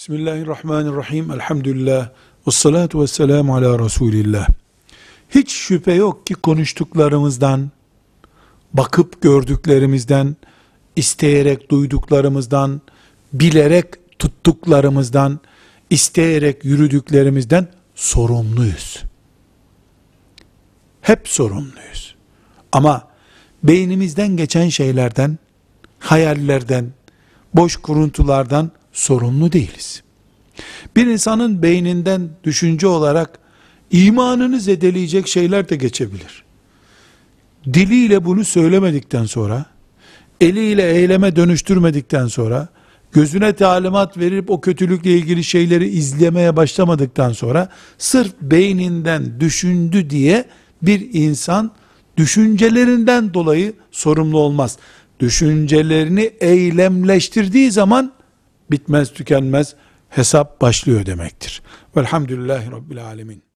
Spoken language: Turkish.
Bismillahirrahmanirrahim. Elhamdülillah. Ve salatu ve selamu ala Resulillah. Hiç şüphe yok ki konuştuklarımızdan, bakıp gördüklerimizden, isteyerek duyduklarımızdan, bilerek tuttuklarımızdan, isteyerek yürüdüklerimizden sorumluyuz. Hep sorumluyuz. Ama beynimizden geçen şeylerden, hayallerden, boş kuruntulardan sorumlu değiliz. Bir insanın beyninden düşünce olarak imanını zedeleyecek şeyler de geçebilir. Diliyle bunu söylemedikten sonra, eliyle eyleme dönüştürmedikten sonra, gözüne talimat verip o kötülükle ilgili şeyleri izlemeye başlamadıktan sonra, sırf beyninden düşündü diye bir insan düşüncelerinden dolayı sorumlu olmaz. Düşüncelerini eylemleştirdiği zaman bitmez tükenmez hesap başlıyor demektir. Velhamdülillahi Rabbil Alemin.